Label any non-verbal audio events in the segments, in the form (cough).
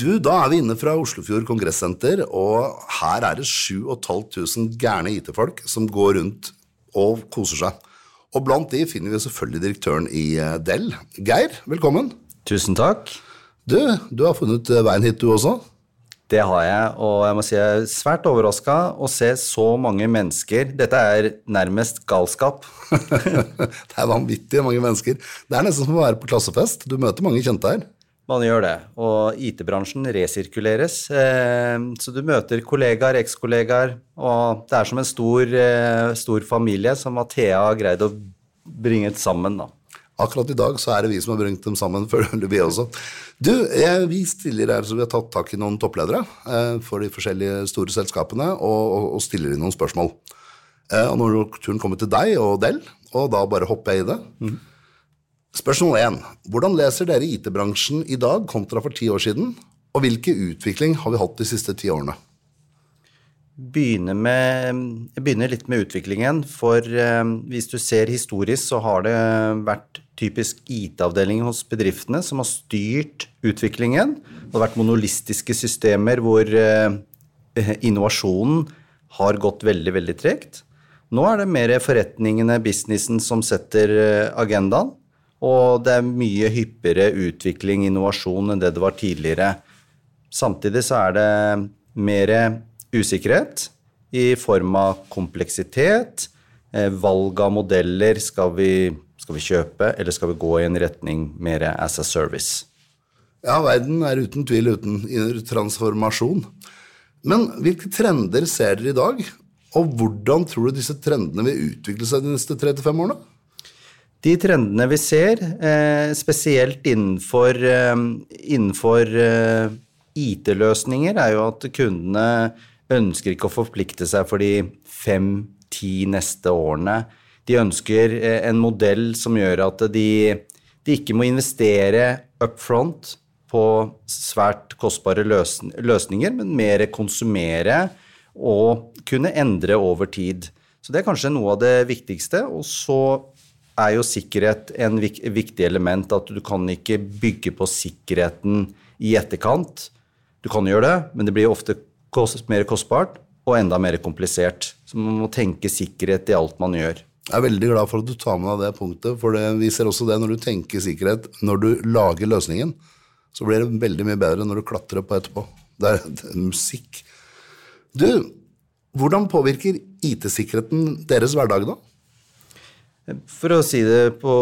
Du, da er vi inne fra Oslofjord kongressenter, og her er det 7500 gærne IT-folk som går rundt og koser seg. Og blant de finner vi selvfølgelig direktøren i eh, Dell. Geir, velkommen. Tusen takk. Du, du har funnet eh, veien hit, du også? Det har jeg, og jeg må si jeg er svært overraska å se så mange mennesker. Dette er nærmest galskap. (laughs) det er vanvittig mange mennesker. Det er nesten som å være på klassefest. Du møter mange kjente her. Man gjør det, og IT-bransjen resirkuleres. Eh, så du møter kollegaer, ekskollegaer, og det er som en stor, eh, stor familie som Athea har greid å bringe sammen. da. Akkurat i dag så er det vi som har bringt dem sammen, (laughs) føler vi også. Du, jeg, vi stiller her så vi har tatt tak i noen toppledere eh, for de forskjellige store selskapene og, og, stiller inn noen spørsmål. Og når turen kommer til deg og Del, og da bare hopper jeg i det. Mm. Spørsmål 1. Hvordan leser dere IT-bransjen i dag kontra for ti år siden, og hvilken utvikling har vi hatt de siste ti årene? Begynner med, jeg begynner litt med utviklingen. For eh, hvis du ser historisk, så har det vært typisk IT-avdelingen hos bedriftene som har styrt utviklingen. Det har vært monolistiske systemer hvor eh, innovasjonen har gått veldig, veldig tregt. Nå er det mer forretningene, businessen, som setter eh, agendaen. Og det er mye hyppigere utvikling, innovasjon, enn det det var tidligere. Samtidig så er det mer usikkerhet i form av kompleksitet, eh, valg av modeller. Skal vi, skal vi, kjøpe, eller skal vi gå i en retning mer as a service? Ja, verden er uten tvil uten transformasjon. Men hvilke trender ser dere i dag, og hvordan tror du disse trendene vil utvikle seg de neste tre til fem årene? De trendene vi ser, eh, spesielt innenfor, eh, innenfor IT-løsninger, er jo at kundene ønsker ikke å forplikte seg for de fem-ti neste årene. De ønsker eh, en modell som gjør at de, de ikke må investere up front på svært kostbare løsninger, men mer konsumere og kunne endre over tid. Så det er kanskje noe av det viktigste. Og så er jo sikkerhet en viktig element. At du kan ikke bygge på sikkerheten i etterkant. Du kan gjøre det, men det blir ofte kost, mer kostbart og enda mer komplisert. Så man må tenke sikkerhet i alt man gjør. Jeg er veldig glad for at du tar med deg det punktet, for det, vi ser også det når du tenker sikkerhet. Når du lager løsningen, så blir det veldig mye bedre når du klatrer på etterpå. Det er, (laughs) det er musikk. Du, hvordan påvirker IT-sikkerheten deres hverdag, da? For å si det på,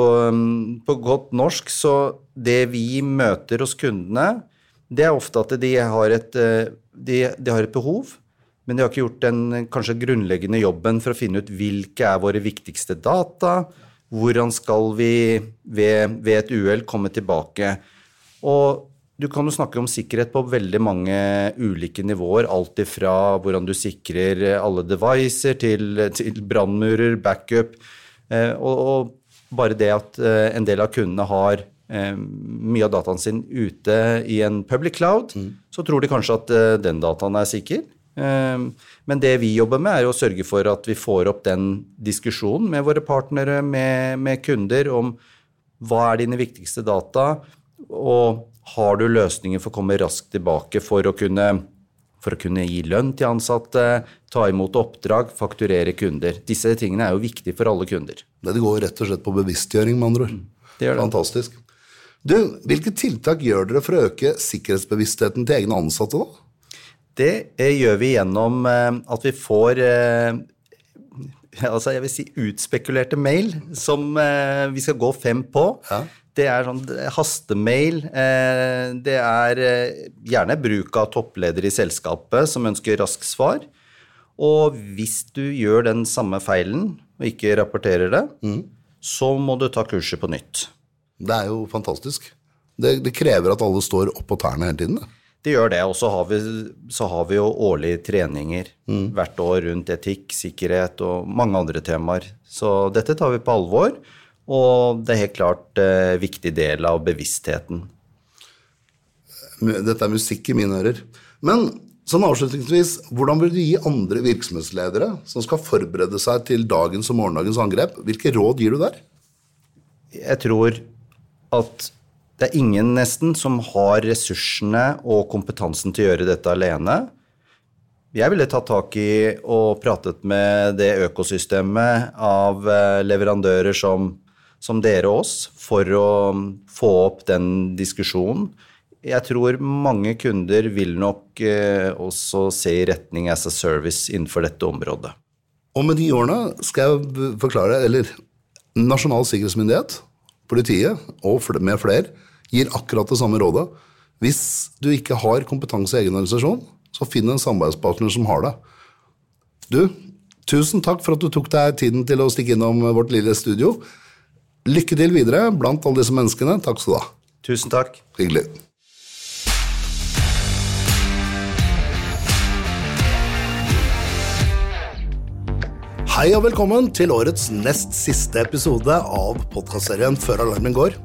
på, godt norsk, så det vi møter hos kundene, det er ofte at de har et eh, de, de, har et behov, men de har ikke gjort den kanskje grunnleggende jobben for å finne ut hvilke er våre viktigste data, hvordan skal vi ved, ved et uhell komme tilbake. Og du kan jo snakke om sikkerhet på veldig mange ulike nivåer. Alt ifra hvordan du sikrer alle devices, til, til brannmurer, backup. Eh, og, og, bare det at eh, en del av kundene har Eh, mye av dataen sin ute i en public cloud, mm. så tror de kanskje at den dataen er sikker. Men det vi jobber med, er å sørge for at vi får opp den diskusjonen med våre partnere, med, med kunder, om hva er dine viktigste data, og har du løsninger for å komme raskt tilbake for å kunne for å kunne gi lønn til ansatte, ta imot oppdrag, fakturere kunder. Disse tingene er jo viktige for alle kunder. Det går rett og slett på bevisstgjøring, med andre ord. Det gjør det. Fantastisk. Du, Hvilke tiltak gjør dere for å øke sikkerhetsbevisstheten til egne ansatte? da? Det eh, gjør vi gjennom eh, at vi får eh, (laughs) altså jeg vil si utspekulerte mail som vi skal gå fem på. Ja. Det er sånn hastemail. Det er gjerne bruk av toppledere i selskapet som ønsker raskt svar. Og hvis du gjør den samme feilen og ikke rapporterer det, mm. så må du ta kurset på nytt. Det er jo fantastisk. Det, det krever at alle står opp på tærne hele tiden. Det, det gjør det. Og så har, har, vi jo årlige treninger mm. hvert år rundt etikk, sikkerhet og mange andre temaer. Så dette tar vi på alvor, og det er helt klart en eh, viktig del av bevisstheten. Dette er musikk i mine ører. Men sånn avslutningsvis, hvordan vil du gi andre virksomhetsledere som skal forberede seg til dagens og morgendagens angrep, hvilke råd gir du der? Jeg tror at Det er ingen nesten som har ressursene og kompetansen til å gjøre dette alene. Jeg ville tatt tak i og pratet med det økosystemet av eh, leverandører som, som dere og oss, for å få opp den diskusjonen. Jeg tror mange kunder vil nok eh, også se i retning as a service innenfor dette området. Og med de årene skal jeg forklare, eller Nasjonal sikkerhetsmyndighet, politiet og med flere gir akkurat det samme rådet. Hvis du ikke har kompetanse i egen organisasjon, så finn en samarbeidspartner som har det. Du, tusen takk for at du tok deg tiden til å stikke innom vårt lille studio. Lykke til videre blant alle disse menneskene. Takk skal du ha. Tusen takk. Hyggelig. Hei og velkommen til årets nest siste episode av podkastserien Før alarmen går.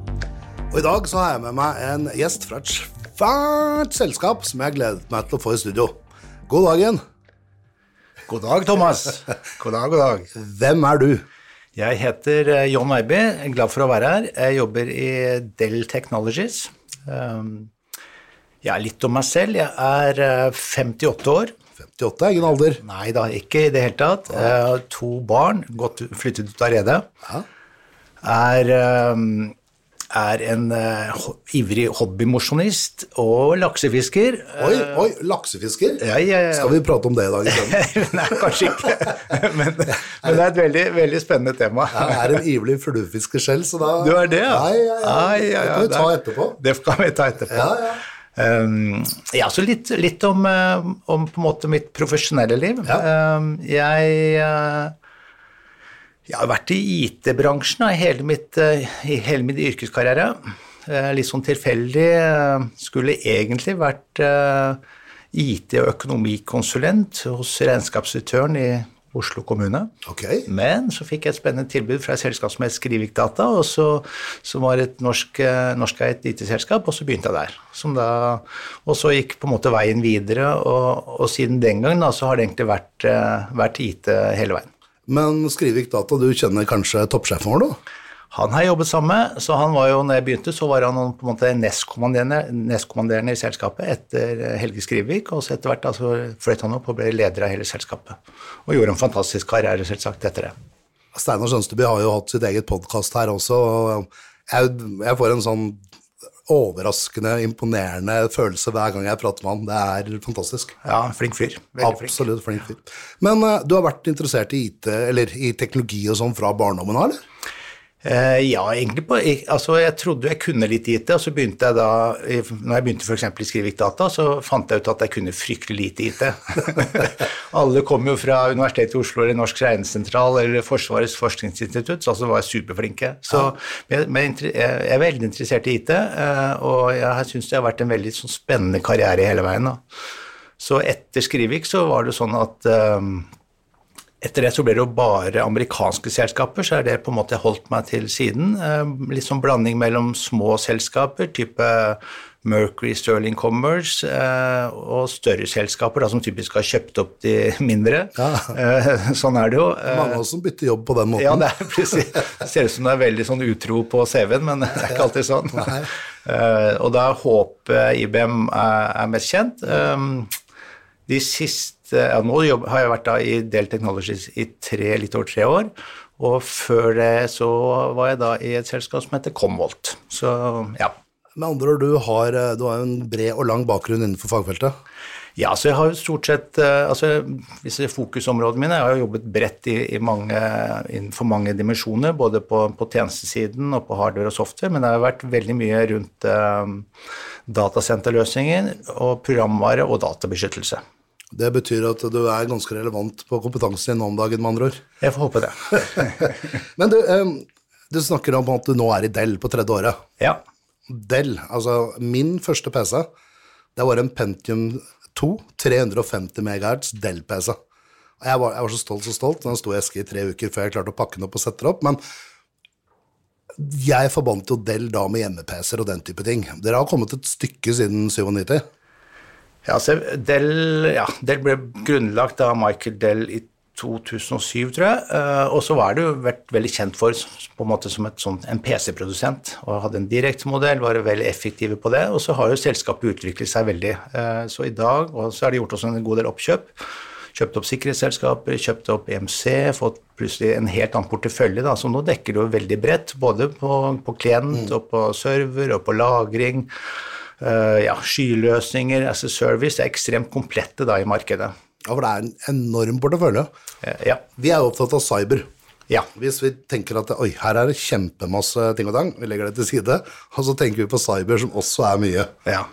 Og I dag så har jeg med meg en gjest fra et svært selskap som jeg gledet meg til å få i studio. God dagen. God dag, Thomas. (laughs) God dag, god dag. Hvem er du? Jeg heter eh, John Eiby. Glad for å være her. Jeg jobber i Dell Technologies. Jeg er litt om meg selv. Jeg er 58 eh, år. 58 er ingen alder. Nei da, ikke i det hele tatt. Jeg har to barn, godt flyttet ut av redet. Ja. Er, um, er en uh, ivrig hobbymosjonist og laksefisker. Oi, oi, laksefisker? Ja, ja, ja. Skal vi prate om det i dag isteden? (laughs) Nei, kanskje ikke. (laughs) Men, (laughs) men, det er et veldig, veldig spennende tema. Jeg er en ivrig fluefisker selv, så da Du er det, ja? Nei, ja, ja. Ai, ja, ja, Det kan vi ta etterpå. Det kan vi ta etterpå. Ja, ja. Um, ja, så litt, litt om, eh, om på en måte mitt profesjonelle liv. Ja. Um, jeg, eh, jeg har vært i IT-bransjen i hele, mitt, eh, i hele min yrkeskarriere. Eh, litt sånn tilfeldig. eh, Skulle egentlig vært IT- og økonomikonsulent hos regnskapsdirektøren i Oslo kommune. Ok. Men så fikk jeg et spennende tilbud fra et selskap som het Skrivik Data, og så, som var et norsk, eh, IT-selskap, og så begynte jeg der. Som da, og så gikk på en måte veien videre, og, og siden den gang da, så har det egentlig vært, vært IT hele veien. Men Skrivik Data, du kjenner kanskje toppsjefen vår, da? Han har jeg jobbet sammen med, så han var jo, når jeg begynte, så var han på en måte nestkommanderende, i selskapet etter Helge Skrivik, og så etter hvert altså, fløt han opp og ble leder av hele selskapet. Og gjorde en fantastisk karriere, selvsagt, etter det. Steinar Sønsteby har jo hatt sitt eget podkast her også, og jeg, jeg får en sånn overraskende, imponerende følelse hver gang jeg prater med han. Det er fantastisk. Ja, flink fyr. Veldig flink. Absolutt flink fyr. Men uh, du har vært interessert i IT, eller i teknologi og sånn fra barndommen av, eller? Eh, ja, egentlig på Altså, jeg trodde jeg kunne litt IT, og så begynte jeg da Når jeg begynte f.eks. i Skrivik Data, så fant jeg ut at jeg kunne fryktelig lite IT. (laughs) Alle kom jo fra Universitetet i Oslo eller Norsk regnesentral eller Forsvarets forskningsinstitutt, så altså var jeg superflinke. Så jeg er veldig interessert i IT, eh, og jeg syns det har vært en veldig sånn spennende karriere hele veien. Da. Så etter Skrivik så var det sånn at eh, etter det så ble det jo bare amerikanske selskaper, så er det på en måte holdt meg til siden. Eh, Litt sånn blanding mellom små selskaper, type Mercury, Sterling Commerce, eh, og større selskaper da, som typisk har kjøpt opp de mindre. Ja. Sånn er det jo. Eh, Mange av oss som bytter jobb på den måten. ja, det er precis. Det ser ut som det er veldig sånn utro på CV-en, men det er ikke alltid sånn. (laughs) Nei. og da håper IBM er, mest kjent. De siste ja, Nå har jeg vært da i Del Technologies i tre, litt over tre år. Og før det så var jeg da i et selskap som heter Comvolt. Så ja. Med andre ord, du har, eh, du har en bred og lang bakgrunn innenfor fagfeltet. Ja, så jeg har jo stort sett eh, altså Disse fokusområdene mine Jeg har jo jobbet bredt i, i mange, innenfor mange dimensjoner, både på, på tjenestesiden og på hardware og software, men det har vært veldig mye rundt um, datasenterløsninger og programvare og databeskyttelse. Det betyr at du er ganske relevant på kompetansen din om dagen, med andre ord. Jeg får håpe det. (laughs) Men du, du snakker om at du nå er i Dell på tredje året. Ja. Dell, altså min første PC, det var en Pentium 2, 350 MHz Dell-PC. Og Jeg var, jeg var så stolt, så stolt. Den sto i eske i tre uker før jeg klarte å pakke den opp og sette den opp. Men jeg forbandt jo Dell da med hjemme-PC-er og den type ting. Dere har kommet et stykke siden 97. Ja, så Dell, ja, Del ble grunnlagt av Michael Dell i 2007, tror jeg. Eh, og så var det jo vært veldig kjent for på en måte som et sånt, en PC-produsent. og Hadde en direktemodell, var veldig effektive på det. Og så har jo selskapet utviklet seg veldig. Eh, så i dag og så har de gjort også en god del oppkjøp. Kjøpt opp sikkerhetsselskaper, kjøpt opp EMC, fått plutselig en helt annen portefølje. Da. Så nå dekker det jo veldig bredt, både på, på klient og på server og på lagring. Uh, ja, skyløsninger, as a service. Er ekstremt komplette da i markedet. Ja, for det er en enorm portefølje. Uh, ja. Vi er opptatt av cyber. Ja. Hvis vi tenker at oi, her er det kjempemasse ting og tang, vi legger det til side, og så tenker vi på cyber, som også er mye. ja.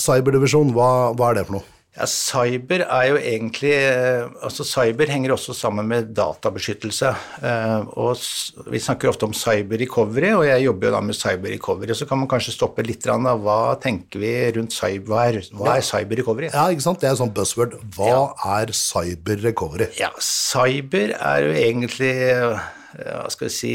Cyberdivisjon, hva, hva er det for noe? Ja, Cyber er jo egentlig eh, altså Cyber henger også sammen med databeskyttelse. eh, og Vi snakker ofte om cyber recovery, og jeg jobber jo da med cyber recovery. Så kan man kanskje stoppe litt. av Hva tenker vi rundt cyber? Hva er, hva er cyber recovery? Ja, ikke sant? Det er sånn buzzword. Hva er cyber recovery? Ja, cyber er jo egentlig eh, Hva skal vi si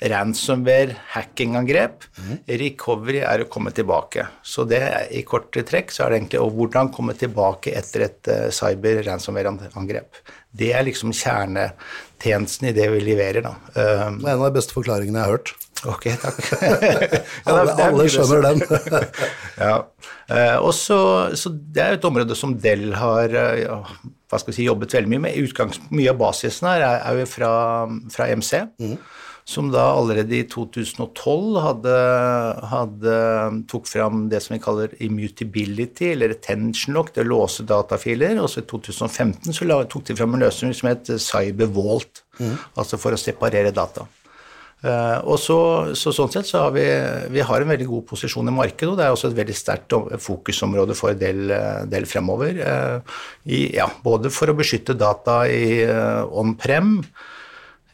Ransomware, hackingangrep. Recovery er å komme tilbake. Så det i korte trekk så er det egentlig og hvordan komme tilbake etter et uh, cyber-ransomware-angrep. Det er liksom kjernetjenesten i det vi leverer, da. Um, Det er en av de beste forklaringene jeg har hørt. ok, takk. (laughs) Alle, alle skjønner den. (laughs) ja. Uh, og så, så det er jo et område som Dell har uh, ja, hva skal vi si, jobbet veldig mye med. Utgangs, mye av basisen her er, er jo fra, fra MC, som da allerede i 2012 hadde, hadde tok fram det som vi kaller immutability, eller retention lock, det å låse datafiler. Og så i 2015 så tok de fram en løsning som het CyberVault, altså for å separere data. Uh, og så, så Sånn sett så har vi, vi har en veldig god posisjon i markedet, og det er også et veldig sterkt fokusområde for del, eh, del fremover. Uh, i, ja, både for å beskytte data i uh, on-prem, eh,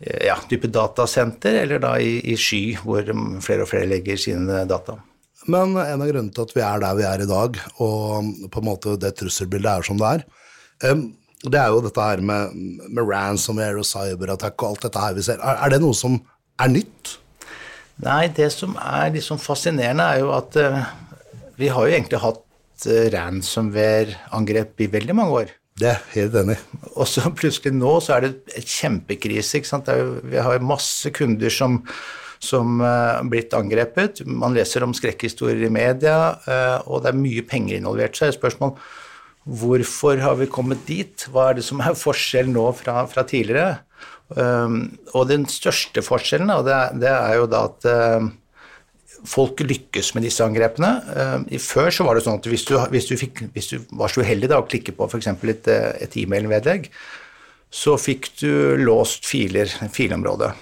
ja, type datasenter, eller da i, i sky, hvor flere og flere legger sine data. Men en av grunnene til at vi er der vi er i dag, og på en måte det trusselbildet er som det er, det er jo dette her med, med ransomware og cyberattack og alt dette her vi ser. Er, er det noe som er nytt? Nei, det som er liksom fascinerende, er jo at eh, vi har jo egentlig hatt eh, ransomware-angrep i veldig mange år. Det er helt enig. Og så plutselig nå så er det et kjempekrise. ikke sant? Er jo, vi har masse kunder som som har blitt angrepet. Man leser om skrekkhistorier i media, eh, og det er mye penger involvert. Så er det spørsmål hvorfor har vi kommet dit? Hva er det som er forskjellen nå fra, fra tidligere? Um, og den største forskjellen og det, er, det er jo da at eh, folk lykkes med disse angrepene. Eh, før så var det sånn at hvis du, hvis du, fikk, hvis du var så uheldig da, å klikke på f.eks. et, eh, et e-mail-vedlegg, så fikk du låst filer, filområdet.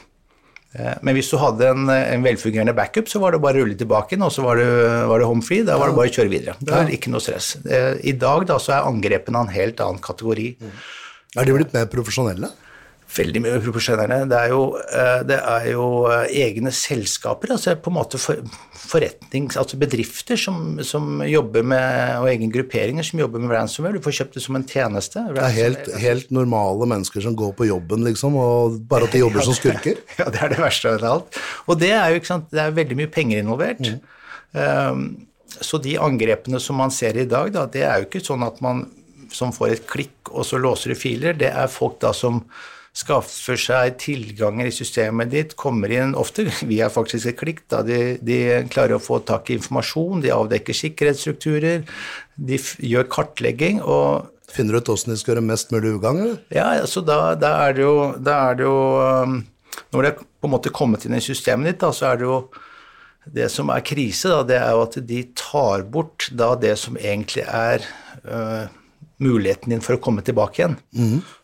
Eh, Men hvis du hadde en, en velfungerende backup, så var det bare å rulle tilbake inn, og så var det, var det home free. Da var det bare å kjøre videre. Det var ikke noe stress. I dag da, så er angrepene av en helt annen kategori. Er de blitt mer profesjonelle? Veldig mye profesjonelle. Det er jo, eh, det er jo eh, egne selskaper, altså på en måte for, forretnings... Altså bedrifter som, som jobber med, og egne grupperinger som jobber med ransomware. Du får kjøpt det som en tjeneste. Det er helt, helt normale mennesker som går på jobben, liksom, og bare at de jobber (laughs) som skurker? (laughs) Ja, det er det verste av alt. Og det er jo ikke sant, det er veldig mye penger involvert. Um, så de angrepene som man ser i dag, da, det er jo ikke sånn at man som får et klikk, og så låser du filer. Det er folk da som skaffer seg tilganger i systemet ditt, kommer inn ofte (laughs) via faktisk et klikk. Da. De, de klarer å få tak i informasjon, de avdekker sikkerhetsstrukturer, de gjør kartlegging. og Finner du ut åssen de skal gjøre mest mulig ugagn, ja, altså da, da er det jo, er det jo um, Når det er på en måte kommet inn i systemet ditt, da, så er det jo Det som er krise, da, det er jo at de tar bort da det som egentlig er uh, muligheten din for å komme tilbake igjen.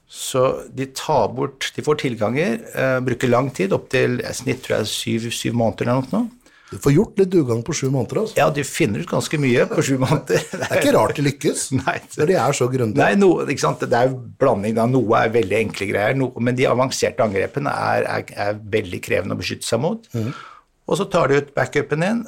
Så de tar bort De får tilganger, øh, bruker lang tid, opptil i snitt tror jeg syv, syv måneder eller noe. Du får gjort litt ugagn på sju måneder, altså. Ja, de finner ut ganske mye på sju måneder. (laughs) Det er ikke rart de lykkes, (laughs) Nei, når de er så grundige. Nei, no? Det er jo blanding. Da. Noe er veldig enkle greier, no, men de avanserte angrepene er, er, er veldig krevende å beskytte seg mot. Og så tar du ut backupen din,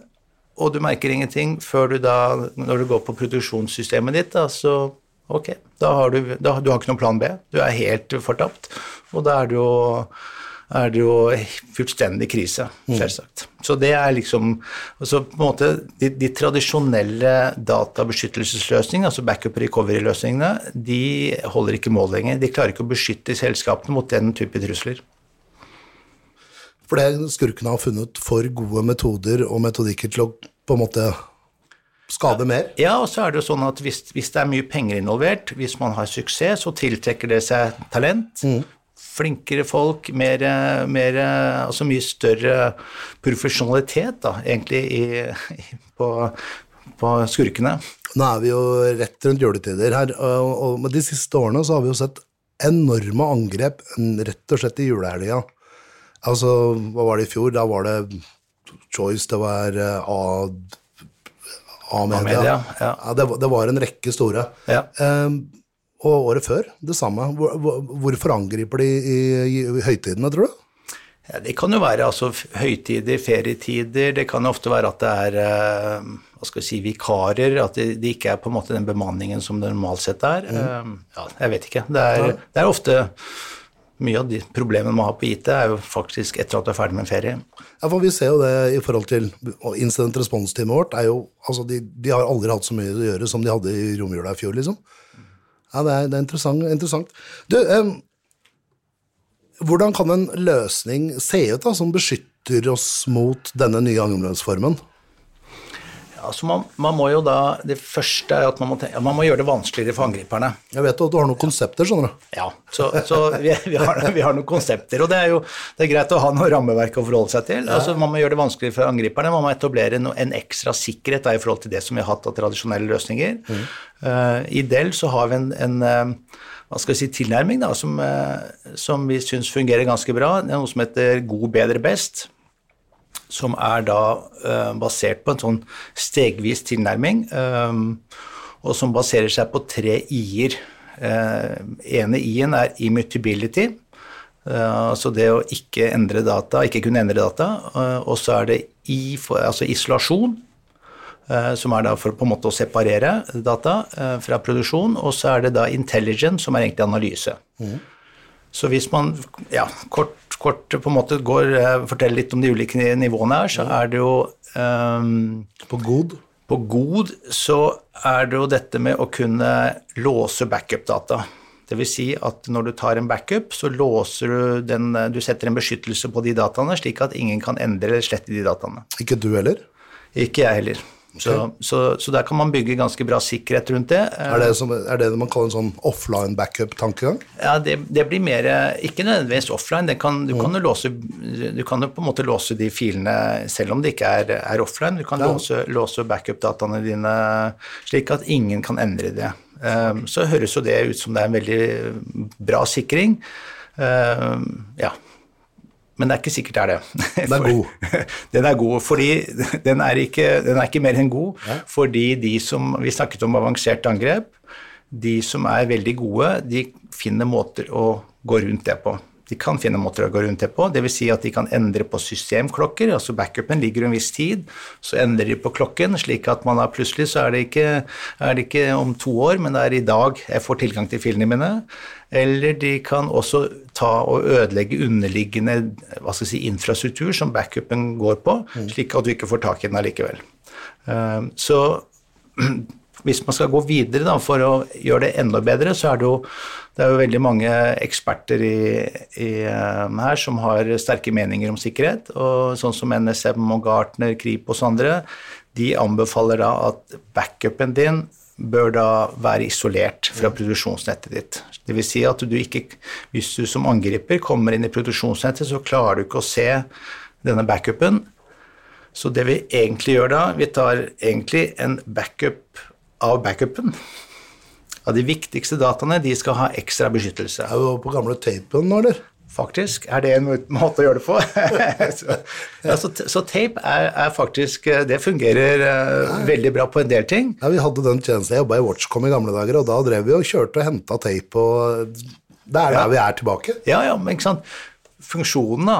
og du merker ingenting før du da, når du går på produksjonssystemet ditt, da, så ok, da har du, da, du har ikke noen plan B. Du er helt fortapt. Og da er det jo er det jo fullstendig krise, selvsagt. Så det er liksom altså på en måte De, de tradisjonelle databeskyttelsesløsningene, altså backup recovery-løsningene, de holder ikke mål lenger. De klarer ikke å beskytte selskapene mot den type trusler. For det skurkene har funnet for gode metoder og metodikker til å på en måte skade mer. Ja, og så er det jo sånn at hvis, hvis det er mye penger involvert, hvis man har suksess, så tiltrekker det seg talent. Flinkere folk, mer, mer, altså mye større profesjonalitet, da, egentlig, i, i, på, på skurkene. Nå er vi jo rett rundt juletider her, og, og med de siste årene så har vi jo sett enorme angrep rett og slett i julehelga. Altså, hva var det i fjor? Da var det Choice, det var uh, A-media. A-media, ja. det, det var en rekke store. Ja. Um, og året før, det samme. Hvor, hvor, hvorfor angriper de i, i, i høytidene, tror du? Ja, det kan jo være altså, høytider, ferietider, det kan ofte være at det er eh, hva skal vi si, vikarer, at det, de ikke er på en måte den bemanningen som det normalt sett er. Eh, ja, jeg vet ikke. Det er, det er ofte mye av de problemene man har på IT, er jo faktisk etter at du er ferdig med en ferie. Ja, for Vi ser jo det i forhold til incident response-teamet vårt. er jo, altså de, de har aldri hatt så mye å gjøre som de hadde i romjula i fjor, liksom. Ja, Det er, det er interessant. interessant. Du, eh, hvordan kan en løsning se ut da, som beskytter oss mot denne nye angrepsformen? Altså man, man må jo da, Det første er at man må, tenke, man må gjøre det vanskeligere for angriperne. Jeg vet at du har noen konsepter, skjønner du. Ja, så, så vi, vi, har, vi har noen konsepter, og det er jo det er greit å ha noe rammeverk å forholde seg til. Altså, man må gjøre det vanskeligere for angriperne, man må etablere no, en ekstra sikkerhet da, i forhold til det som vi har hatt av tradisjonelle løsninger. Eh, I Dell så har vi en, en uh, hva skal vi si, tilnærming da, som, uh, som vi syns fungerer ganske bra. Det er noe som heter god, bedre, best som er da eh, basert på en sånn stegvis tilnærming, eh, og som baserer seg på tre i-er. Uh, ene i-en er immutability, eh, altså det å ikke endre data, ikke kunne endre data, eh, og så er det i, for, altså isolasjon, eh, som er da for på en måte å separere data eh, fra produksjon, og så er det da intelligence, som er egentlig analyse. Så hvis man ja, kort, kort på en måte går, eh, forteller litt om de ulike nivåene her, så er det jo um, På god. På god så er det jo dette med å kunne låse backup-data. Det vil si at når du tar en backup, så låser du den Du setter en beskyttelse på de dataene, slik at ingen kan endre eller slette de dataene. Ikke du heller? Ikke jeg heller. Så, så, så der kan man bygge ganske bra sikkerhet rundt det. Er det, som, er det man kaller en sånn offline backup-tankegang? Ja, det, det blir mer Ikke nødvendigvis offline. Det kan, du, kan jo låse, du kan jo på en måte låse de filene selv om det ikke er, er offline. Du kan låse, låse backup-dataene dine slik at ingen kan endre det. Um, så høres jo det ut som det er en veldig bra sikring. Um, ja. Men det er ikke sikkert det er det. Den er god. (laughs) den er god, fordi den er ikke, den er ikke mer enn god. Fordi de som Vi snakket om avansert angrep. De som er veldig gode, de finner måter å gå rundt det på. De kan finne måter å gå rundt det på, dvs. Si at de kan endre på systemklokker. altså Backupen ligger en viss tid, så endrer de på klokken, slik at man har plutselig så er det, ikke, er det ikke om to år, men det er i dag jeg får tilgang til filene mine. Eller de kan også ta og ødelegge underliggende hva skal jeg si, infrastruktur som backupen går på, slik at du ikke får tak i den allikevel. Eh, Så hvis man skal gå videre da, for å gjøre det enda bedre, så er det jo, det er jo veldig mange eksperter i, i, eh, her som har sterke meninger om sikkerhet. og Sånn som NSM og Gartner, Kripos og andre, de anbefaler da at backupen din bør da være isolert fra produksjonsnettet ditt. Vil si at du ikke, hvis du som angriper kommer inn i produksjonsnettet, så klarer du ikke å se denne backupen. Så det vi egentlig gjør da, vi tar egentlig en backup av backupen. Av de viktigste dataene, de skal ha ekstra beskyttelse. Er du på gamle tapen nå, eller? Faktisk er det en måte å gjøre det på. (laughs) så, ja, så, så tape er, er faktisk Det fungerer uh, veldig bra på en del ting. Ja, Vi hadde den tjenesten. Jeg jobba i Watchcom i gamle dager, og da drev vi og kjørte og henta tape, og det er der vi er tilbake. Ja, ja, men ikke sant. Funksjonen, da,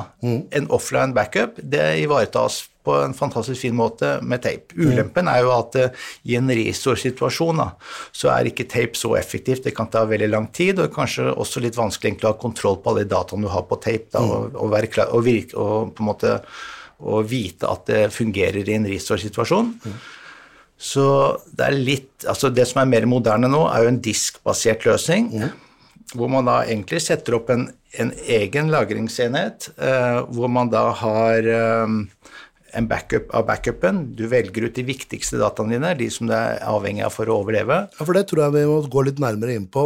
en offline backup, det ivaretas på en fantastisk fin måte med tape. Ulempen er jo at eh, i en restor-situasjon så er ikke tape så effektivt. Det kan ta veldig lang tid, og kanskje også litt vanskelig egentlig å ha kontroll på alle de dataene du har på tape, da, og, og, være klar, og, virke, og på en måte å vite at det fungerer i en resource-situasjon. Så det er litt Altså, det som er mer moderne nå, er jo en diskbasert løsning. Hvor man da egentlig setter opp en, en egen lagringsenhet, eh, hvor man da har eh, en backup av backupen. Du velger ut de viktigste dataene dine, de som du er avhengig av for å overleve. Ja, for det tror jeg vi må gå litt nærmere inn på,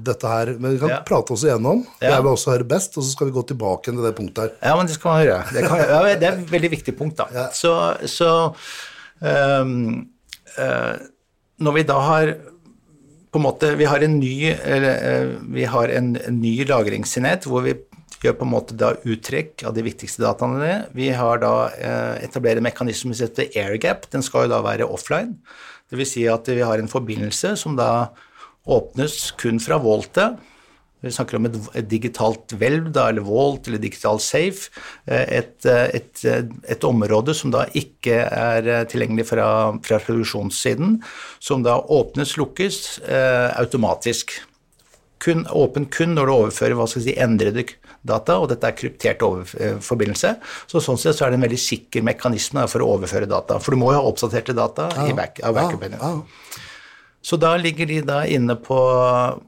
dette her. Men vi kan Ja. prate oss igjennom. Ja. Jeg vil også høre best, og så skal vi gå tilbake til det punktet her. Ja, men det skal man høre. Det, kan, ja, det er et veldig viktig punkt, da. Ja. Så, så um, uh, når vi da har på en måte, Vi har en ny, eller, uh, vi har en, en ny lagringsenhet hvor vi gjør på en måte da uttrekk av de viktigste dataene. Vi har da eh, etablert en mekanisme som heter airgap. Den skal jo da være offline. Vil si at vi har en forbindelse som da åpnes kun fra voltet. Vi snakker om et, digitalt hvelv, eller vault, eller digital safe. eh, Et, eh, et, et område som da ikke er tilgjengelig fra, fra produksjonssiden, som da åpnes, lukkes eh, automatisk. Kun, åpen kun når du overfører hva skal jeg si, endrede data, og dette er kryptert eh, forbindelse. Så sånn sett så er det en veldig sikker mekanisme for å overføre data. For du må jo ha oppdaterte data i back, av backupen. Ja, Så da ligger de da inne på,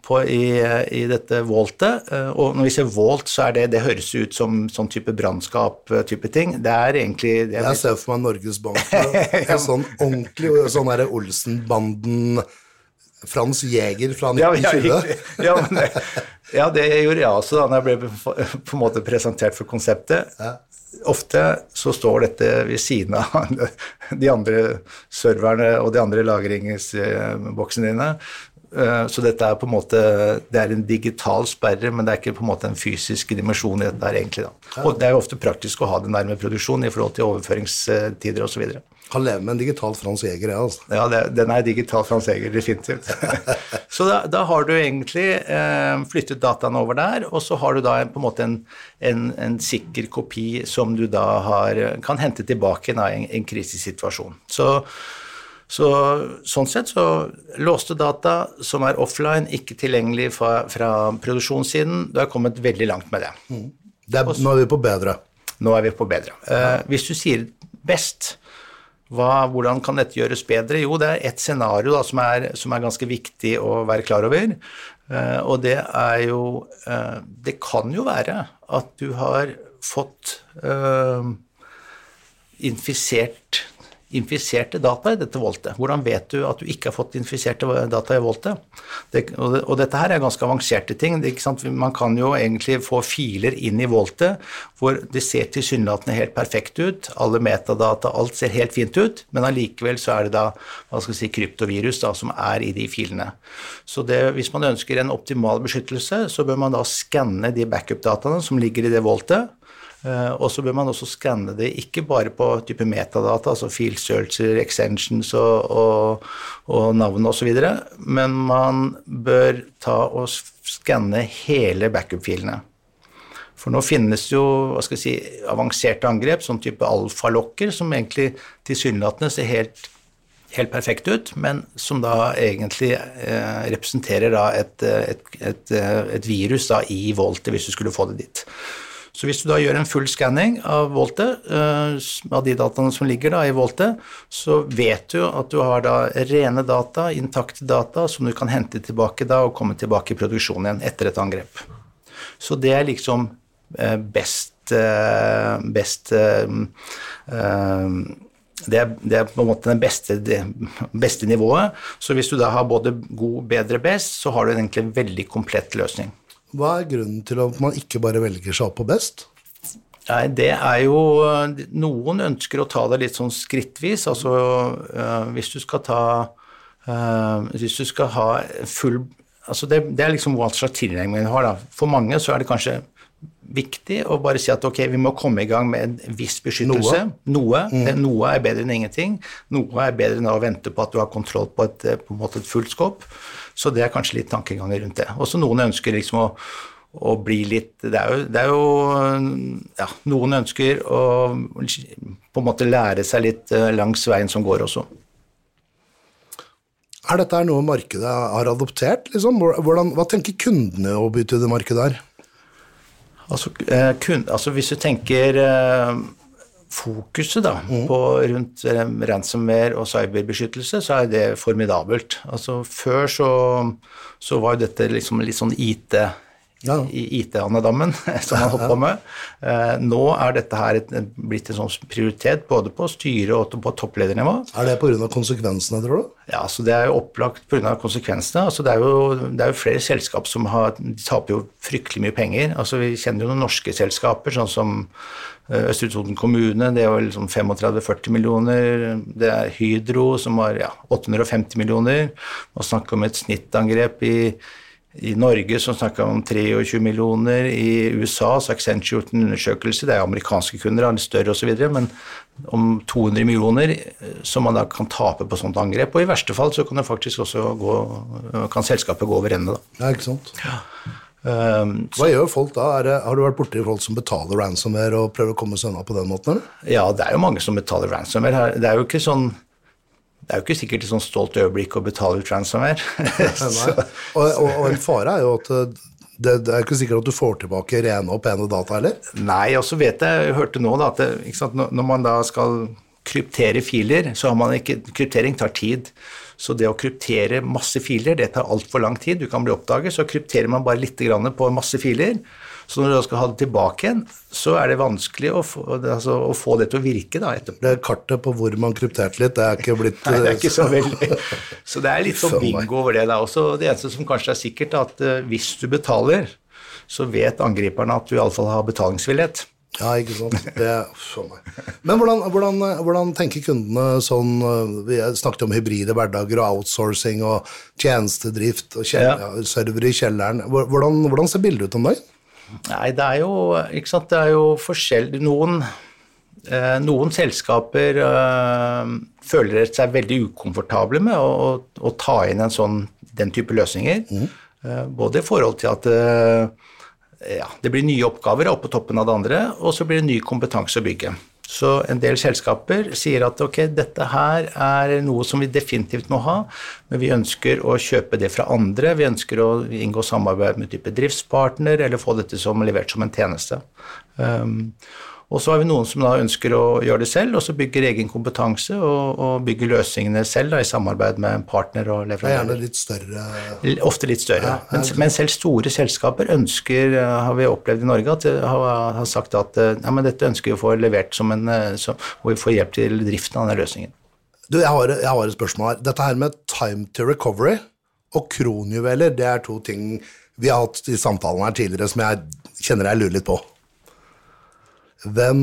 på i, i dette voltet, eh, og når vi ser volt, så er det Det høres ut som sånn type brannskap-type ting. Det er egentlig det Jeg ser for meg Norges Bank med en (laughs) sånn ordentlig sånn derre Olsenbanden Frans Jæger fra ja, ja, (laughs) 1920. ja, men ja, det gjorde jeg også da når jeg ble på en måte presentert for konseptet. Ofte så står dette ved siden av (laughs) de andre serverne og de andre lagringsboksene dine. Eh, Så dette er på en måte Det er en digital sperre, men det er ikke på en måte en fysisk dimensjon i dette her egentlig. da. Og det er jo ofte praktisk å ha det nærme produksjon i forhold til overføringstider osv. Kan leve med en digital Frans Jæger, jeg, altså. Ja, det, den er digital Frans Jæger, definitivt. (laughs) så da, da har du egentlig eh, flyttet dataene over der, og så har du da en, på en måte en, en, en sikker kopi som du da har, kan hente tilbake i en, en krisesituasjon. Så, så sånn sett så låste data som er offline, ikke tilgjengelig fra, fra produksjonssiden, du har kommet veldig langt med det. Det er, nå er vi på bedre. Nå er vi på bedre. Eh, hvis du sier best, hva, hvordan kan dette gjøres bedre? Jo, det er ett scenario da, som, er, som er ganske viktig å være klar over. Eh, og det er jo eh, Det kan jo være at du har fått eh, infisert infiserte data i dette voltet. Hvordan vet du at du ikke har fått infiserte data i voltet? Det, og, det, og dette her er ganske avanserte ting. Det? Man kan jo egentlig få filer inn i voltet hvor det ser tilsynelatende helt perfekt ut. Alle metadata, alt ser helt fint ut, men allikevel så er det da hva skal si, kryptovirus da, som er i de filene. Så det, hvis man ønsker en optimal beskyttelse, så bør man da skanne de backup-dataene som ligger i det voltet. Uh, og så bør man også skanne det ikke bare på type metadata, altså field searcher, extensions og, og, og navn osv., men man bør ta og skanne hele backup-filene. For nå finnes jo hva skal jeg si, avanserte angrep, sånn type alfalokker, som egentlig tilsynelatende ser helt, helt perfekt ut, men som da egentlig eh, representerer da et, et, et, et virus da i voltet, hvis du skulle få det dit. Så hvis du da gjør en full skanning av voltet, uh, av de dataene som ligger da i voltet, så vet du at du har da rene data, intakte data, som du kan hente tilbake da og komme tilbake i produksjon igjen etter et angrep. Så det er liksom uh, best, uh, best det er, det er, på en måte beste, det beste nivået. Så hvis du da har både god, bedre, best, så har du egentlig en veldig komplett løsning. Hva er grunnen til at man ikke bare velger seg opp på best? Nei, det er jo Noen ønsker å ta det litt sånn skrittvis. Altså øh, hvis du skal ta øh, Hvis du skal ha full Altså det, det er liksom hva slags tilnærming man har, da. For mange så er det kanskje viktig å bare si at ok, vi må komme i gang med en viss beskyttelse. Noe. Mm. Det, noe er bedre enn ingenting. Noe er bedre enn å vente på at du har kontroll på et, på en måte et fullt skåp. Så det er kanskje litt tankeganger rundt det. Også noen ønsker liksom å, å bli litt Det er jo, det er jo ja, Noen ønsker å på en måte lære seg litt eh, langs veien som går også. Er dette noe markedet har adoptert? Liksom? Hvordan, hva tenker kundene å bytte det markedet her? Altså, eh, kun, altså hvis du tenker eh, fokuset da, mm. på rundt eh, ransomware og cyberbeskyttelse, så er det formidabelt. Altså, før så, så var dette liksom litt sånn IT ja. i IT-andedammen (laughs) som man holdt på med. Eh, nå er dette her blitt en sånn prioritet både på styre og på toppledernivå. Er det pga. konsekvensene, tror du? Ja, så det er jo opplagt pga. konsekvensene. Altså, det, er jo, det er jo flere selskap som har, de taper jo fryktelig mye penger. Altså, vi kjenner jo noen norske selskaper, sånn som eh, Østre Toten kommune, det er vel liksom 35-40 millioner. Det er Hydro som har ja, 850 millioner. Man snakker om et snittangrep i i Norge som snakka om 23 millioner, i USA så har Accenture gjort en undersøkelse, det er amerikanske kunder, litt større osv., men om 200 millioner eh, som man da kan tape på sånt angrep. Og i verste fall så kan det faktisk også gå, kan selskapet gå over ende, da. Ja, ikke sant. Ja. Um, Hva gjør folk da? Det, har du vært borti folk som betaler ransomware og prøver å komme seg unna på den måten? Eller? Ja, det er jo mange som betaler ransomware. Det er jo ikke sånn det er jo ikke sikkert et sånn stolt øyeblikk å betale ut ransomware. (laughs) og, og, og, en fare er jo at eh, det, det, er ikke sikkert at du får tilbake rene og pene data heller? Nei, og så vet jeg, jeg hørte nå da, at det, sant, når man da skal kryptere filer, så har man ikke Kryptering tar tid. Så det å kryptere masse filer, det tar altfor lang tid. Du kan bli oppdaget. Så krypterer man bare litt på masse filer. Så når du da skal ha det tilbake igjen, så er det vanskelig å få, altså, å få det til å virke da etterpå. Det kartet på hvor man krypterte litt, det er ikke blitt Nei, det er ikke så (laughs) veldig Så det er litt sånn bingo over det da også. Det eneste som kanskje er sikkert, er at uh, hvis du betaler, så vet angriperne at du iallfall har betalingsvillighet. Ja, ikke sant. Det, Men hvordan, hvordan, hvordan, tenker kundene sånn eh, Vi snakket om hybride hverdager og outsourcing og tjenestedrift og kjell, ja. server i kjelleren. Hvordan, hvordan ser bildet ut om dagen? Nei, det er jo ikke sant, det er jo forskjell Noen, eh, noen selskaper eh, føler seg veldig ukomfortable med å, å, å, ta inn en sånn, den type løsninger. Mm. Eh, både i forhold til at eh, ja, det blir nye oppgaver oppå toppen av det andre, og så blir det ny kompetanse å bygge. Så en del selskaper sier at ok, dette her er noe som vi definitivt må ha, men vi ønsker å kjøpe det fra andre. Vi ønsker å inngå samarbeid med type driftspartner eller få dette som levert som en tjeneste. Um, og så har vi noen som da ønsker å gjøre det selv, og så bygger egen kompetanse og, og bygger løsningene selv da, i samarbeid med en partner og leverandør. Gjerne litt større? Ofte litt større. Ja, men, men, selv store selskaper ønsker, eh, har vi opplevd i Norge, at har, har sagt at ja, eh, men dette ønsker vi å få levert som en, eh, som, hvor vi får hjelp til driften av denne løsningen. Du, jeg har, jeg har et spørsmål her. Dette her med time to recovery og kronjuveler, det er to ting vi har hatt i samtalen her tidligere som jeg kjenner jeg lurer litt på. Hvem,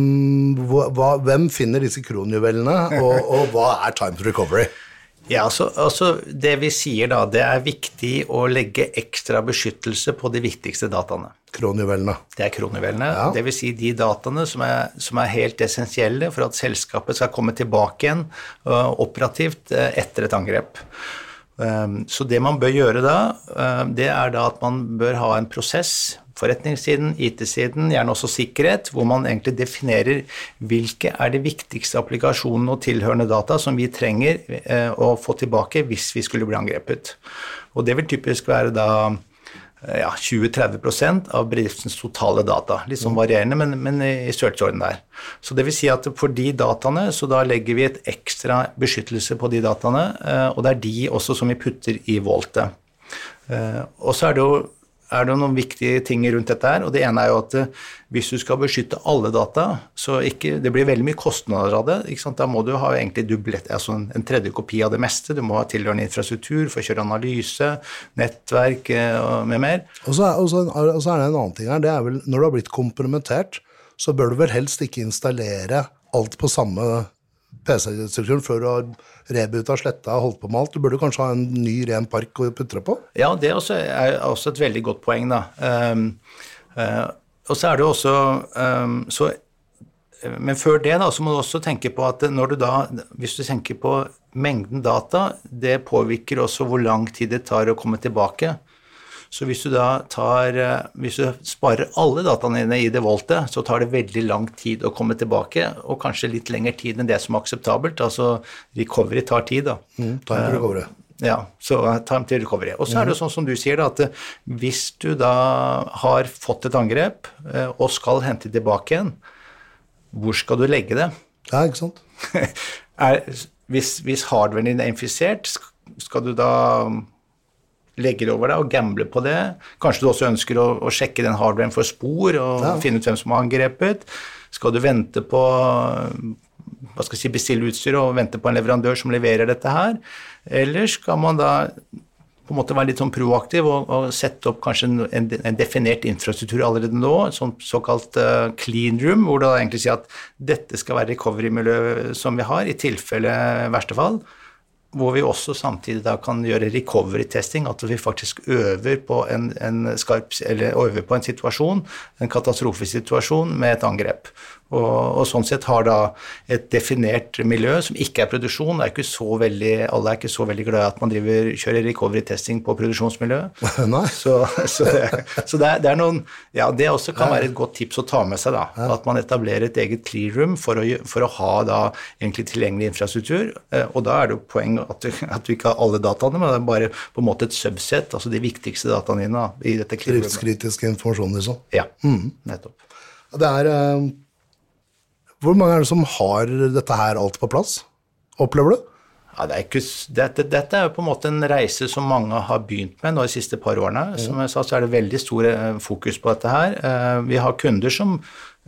hva, hvem finner disse kronjuvelene, og, og, hva er time to recovery? Ja, altså, altså, Det vi sier da, det er viktig å legge ekstra beskyttelse på de viktigste dataene. Kronjuvelene. Det er kronjuvelene. Ja. Dvs. Si de dataene som er, som er, helt essensielle for at selskapet skal komme tilbake igjen uh, operativt uh, etter et angrep. Um, så det man bør gjøre da, uh, det er da at man bør ha en prosess forretningssiden, IT-siden, gjerne også sikkerhet, hvor man egentlig definerer hvilke er de viktigste applikasjonene og tilhørende data som vi trenger eh, å få tilbake hvis vi skulle bli angrepet. Og det vil typisk være da eh, ja, 20-30% av bedriftens totale data. Litt sånn varierende, men, men i størrelsesorden der. Så det vil si at for de dataene, så da legger vi et ekstra beskyttelse på de dataene, eh, og det er de også som vi putter i Voltet. Og så er det jo er det noen viktige ting rundt dette her. og Det ene er jo at eh, hvis du skal beskytte alle data, så ikke, det blir veldig mye kostnader av det. Da må du ha egentlig dublett, altså en, tredje kopi av det meste. Du må ha tilhørende infrastruktur for å kjøre analyse, nettverk eh, og med mer. Og så, er, og så er det en annen ting her. det er vel Når du har blitt kompromittert, så bør du vel helst ikke installere alt på samme PC-strukturen før du har rebuta, sletta holdt på med alt. Du burde kanskje ha en ny, ren park å putte på? Ja, det er også et veldig godt poeng, da. Um, uh, og så er det også um, så, Men før det, da, så må du også tenke på at når du da Hvis du tenker på mengden data, det påvirker også hvor lang tid det tar å komme tilbake. Så hvis du da tar eh, Hvis du sparer alle dataene dine i det voltet, så tar det veldig lang tid å komme tilbake, og kanskje litt lengre tid enn det som er akseptabelt. Altså recovery tar tid, da. Mm, time to recovery. Ja, så time to recovery. Og så er det jo sånn som du sier, da, at eh, hvis du da har fått et angrep eh, og skal hente tilbake igjen, hvor skal du legge det? Ja, ikke sant? (laughs) er, hvis, hvis hardwaren din er infisert, skal du da legge det over deg og gambler på det? Kanskje du også ønsker å, å sjekke den hardwaren for spor og Ja. finne ut hvem som har angrepet? Skal du vente på hva skal jeg si, bestille utstyr og vente på en leverandør som leverer dette her? Eller skal man da på en måte være litt sånn proaktiv og, og sette opp kanskje en, en, en definert infrastruktur allerede nå, sånn såkalt uh, clean room, hvor det egentlig sier at dette skal være recovery-miljø som vi har, i tilfelle verste fall. Hvor vi også samtidig da kan gjøre recovery-testing, at vi faktisk øver på en, en skarp, eller øver på en situasjon, en katastrofesituasjon med et angrep. Og, og sånn sett har da et definert miljø som ikke er produksjon. Er ikke så veldig, alle er ikke så veldig glad i at man driver, kjører recovery-testing på produksjonsmiljøet. (laughs) Så, så, det, så det, er, det er noen Ja, det også kan være et godt tips å ta med seg, da. At man etablerer et eget clearroom for å, for å ha da egentlig tilgjengelig infrastruktur. Eh, Og da er det jo poeng at du, at du ikke har alle dataene, men det er bare på en måte et subset, altså de viktigste dataene dine da, i dette clean roomet. Driftskritisk informasjon, liksom. Ja, nettopp. Det er eh, Hvor mange er det som har dette her alt på plass? Opplever du? Ja, det er ikke, dette, dette er jo på en måte en reise som mange har begynt med nå de siste par årene. Som jeg sa, så er det veldig stor eh, fokus på dette her. Eh, Vi har kunder som,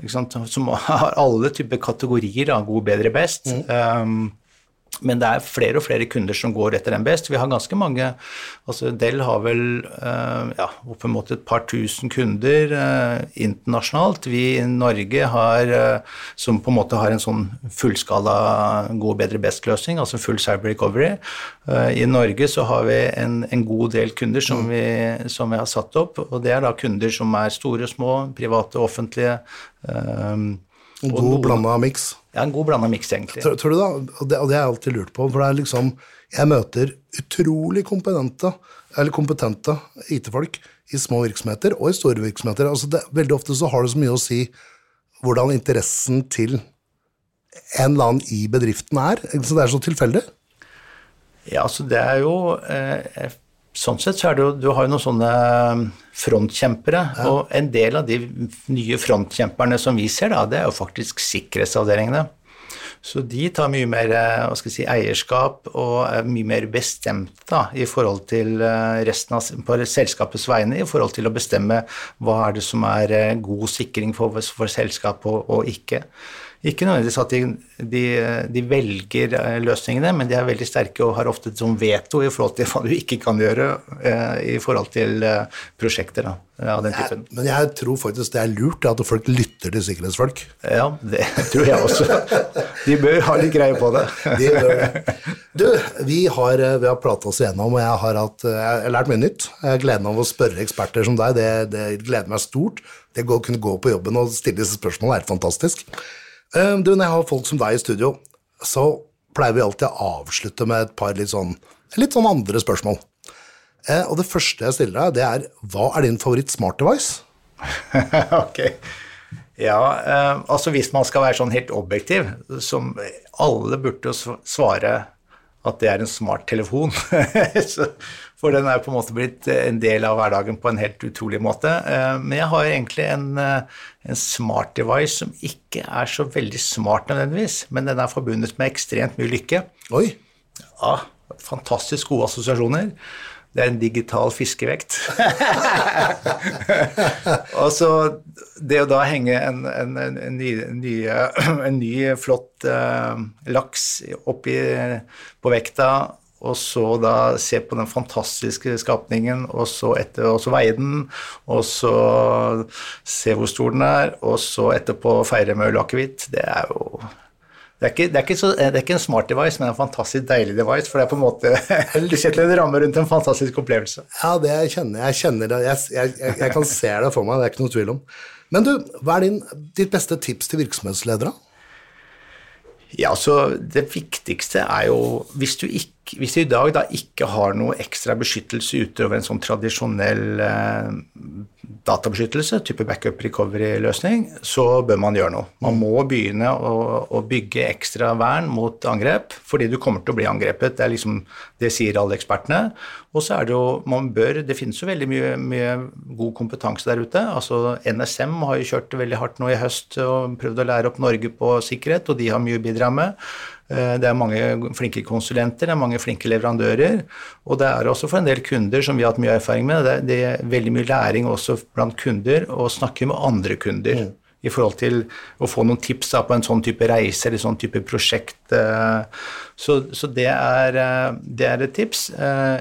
sant, som (laughs) har alle typer kategorier av god, bedre, best. Um, men det er flere og flere kunder som går etter best. Vi har ganske mange altså Dell har vel eh, ja, oppimot et par tusen kunder eh, internasjonalt. Vi i Norge har, eh, som på en måte har en sånn fullskala god, bedre, best-løsning, altså full cyber recovery. I Norge så har vi en, en god del kunder som vi, som vi har satt opp, og det er da kunder som er store og små, private og offentlige. eh, En god blanda miks. ja, en god blanda miks, egentlig. Tror, tror du da, og det, og det har jeg alltid lurt på, for det er liksom Jeg møter utrolig kompetente, eller kompetente IT-folk i små virksomheter og i store virksomheter. Altså det, veldig ofte så har det så mye å si hvordan interessen til en eller annen i bedriften er. Så? Det er så tilfeldig. Ja, altså det er jo eh, Sånn sett så er det jo Du har jo noen sånne frontkjempere, og en del av de nye frontkjemperne som vi ser, da, det er jo faktisk sikkerhetsavdelingene. Så de tar mye mer eh, hva skal jeg si, eierskap og er mye mer bestemt da, i forhold til eh, resten av på selskapets vegne, i forhold til å bestemme hva er det som er eh, god sikring for, for selskapet og, og ikke. Ikke nødvendigvis at de, de, de velger eh, løsningene, men de er veldig sterke og har ofte et sånn veto i forhold til hva du ikke kan gjøre eh, i forhold til eh, prosjekter da, av den typen. Men jeg tror faktisk det er lurt at folk lytter til sikkerhetsfolk. Ja, det tror jeg også. De bør ha litt greie på det. De bør det. Du, vi har, vi har pratet oss igjennom, og jeg har, hatt, jeg har lært mye nytt. Jeg gleder meg over å spørre eksperter som deg, det, det gleder meg stort. Det å kunne gå på jobben og stille disse spørsmålene er fantastisk. Eh, Du, når jeg har folk som deg i studio, så pleier vi alltid å avslutte med et par litt sånn, litt sånn andre spørsmål. Eh, Og det første jeg stiller deg, det er hva er din favoritt smart device? (laughs) ok. Ja, eh, altså hvis man skal være sånn helt objektiv, som alle burde jo svare at det er en smarttelefon. (laughs) For den er på en måte blitt en del av hverdagen på en helt utrolig måte. Eh, Men jeg har egentlig en, eh, en smart device som ikke er så veldig smart nødvendigvis, men den er forbundet med ekstremt mye lykke. Oi, Ja, fantastisk gode assosiasjoner. Det er en digital fiskevekt. (laughs) og så det å da henge en, en, en, en, ny, en, ny, (clears throat) en ny flott uh, laks oppi på vekta, og så da se på den fantastiske skapningen, og så, etter, og så veie den, og så se hvor stor den er, og så etterpå feire med øl og akevitt. Det er jo det er, ikke, det, er ikke så, det er ikke en smart device, men en fantastisk deilig device. For det er på en måte (laughs) Du setter en ramme rundt en fantastisk opplevelse. Ja, det jeg kjenner jeg. kjenner det. Jeg, jeg, jeg, jeg kan se det for meg, det er ikke noe tvil om. Men du, hva er din, ditt beste tips til virksomhetsledere? Ja, så Det viktigste er jo Hvis du, ikke, hvis vi i dag da ikke har noe ekstra beskyttelse utover en sånn tradisjonell eh, databeskyttelse, type backup recovery-løsning, så bør man gjøre noe. Man må begynne å, å, bygge ekstra vern mot angrep, fordi du kommer til å bli angrepet. Det, er liksom, det sier alle ekspertene. Og så er det jo man bør Det finnes jo veldig mye, mye, god kompetanse der ute. altså NSM har jo kjørt veldig hardt nå i høst og prøvd å lære opp Norge på sikkerhet, og de har mye å bidra med. Eh, det er mange flinke konsulenter, det er mange flinke leverandører. Og det er også for en del kunder som vi har hatt mye erfaring med, det er, det er veldig mye læring også blant kunder å snakke med andre kunder. Mm. I forhold til å få noen tips da, på en sånn type reise eller sånn type prosjekt. Eh. Så, så det, er, eh, det, er, et tips.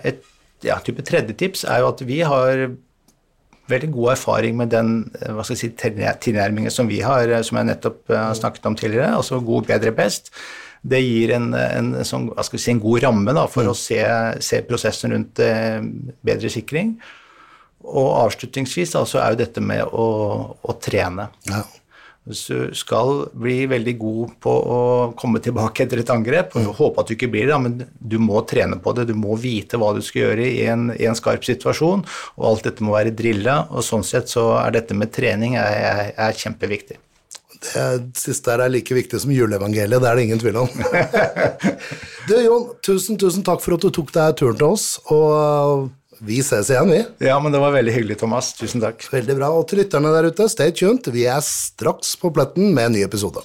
Et ja, type tredje tips er jo at vi har veldig god erfaring med den hva skal jeg si, tilnærmingen som vi har, som jeg nettopp har snakket om tidligere, altså god, bedre, best det gir en, en, sånn, si, en god ramme da, for mm. å se, se, prosessen rundt eh, bedre sikring. Og avslutningsvis da, så er jo dette med å, å trene. Ja. Hvis du skal bli veldig god på å komme tilbake etter et angrep, og håpe at du ikke blir det, men du må trene på det, du må vite hva du skal gjøre i en, i en skarp situasjon, og alt dette må være drilla, og sånn sett så er dette med trening er, er, er kjempeviktig. Det siste her er like viktig som juleevangeliet, det er det ingen tvil om. (laughs) du Jon, tusen, tusen takk for at du tok deg turen til oss, og vi ses igjen, vi. Ja, men det var veldig hyggelig, Thomas. Tusen takk. Veldig bra. Og til lytterne der ute, stay tuned. Vi er straks på pletten med en ny episode.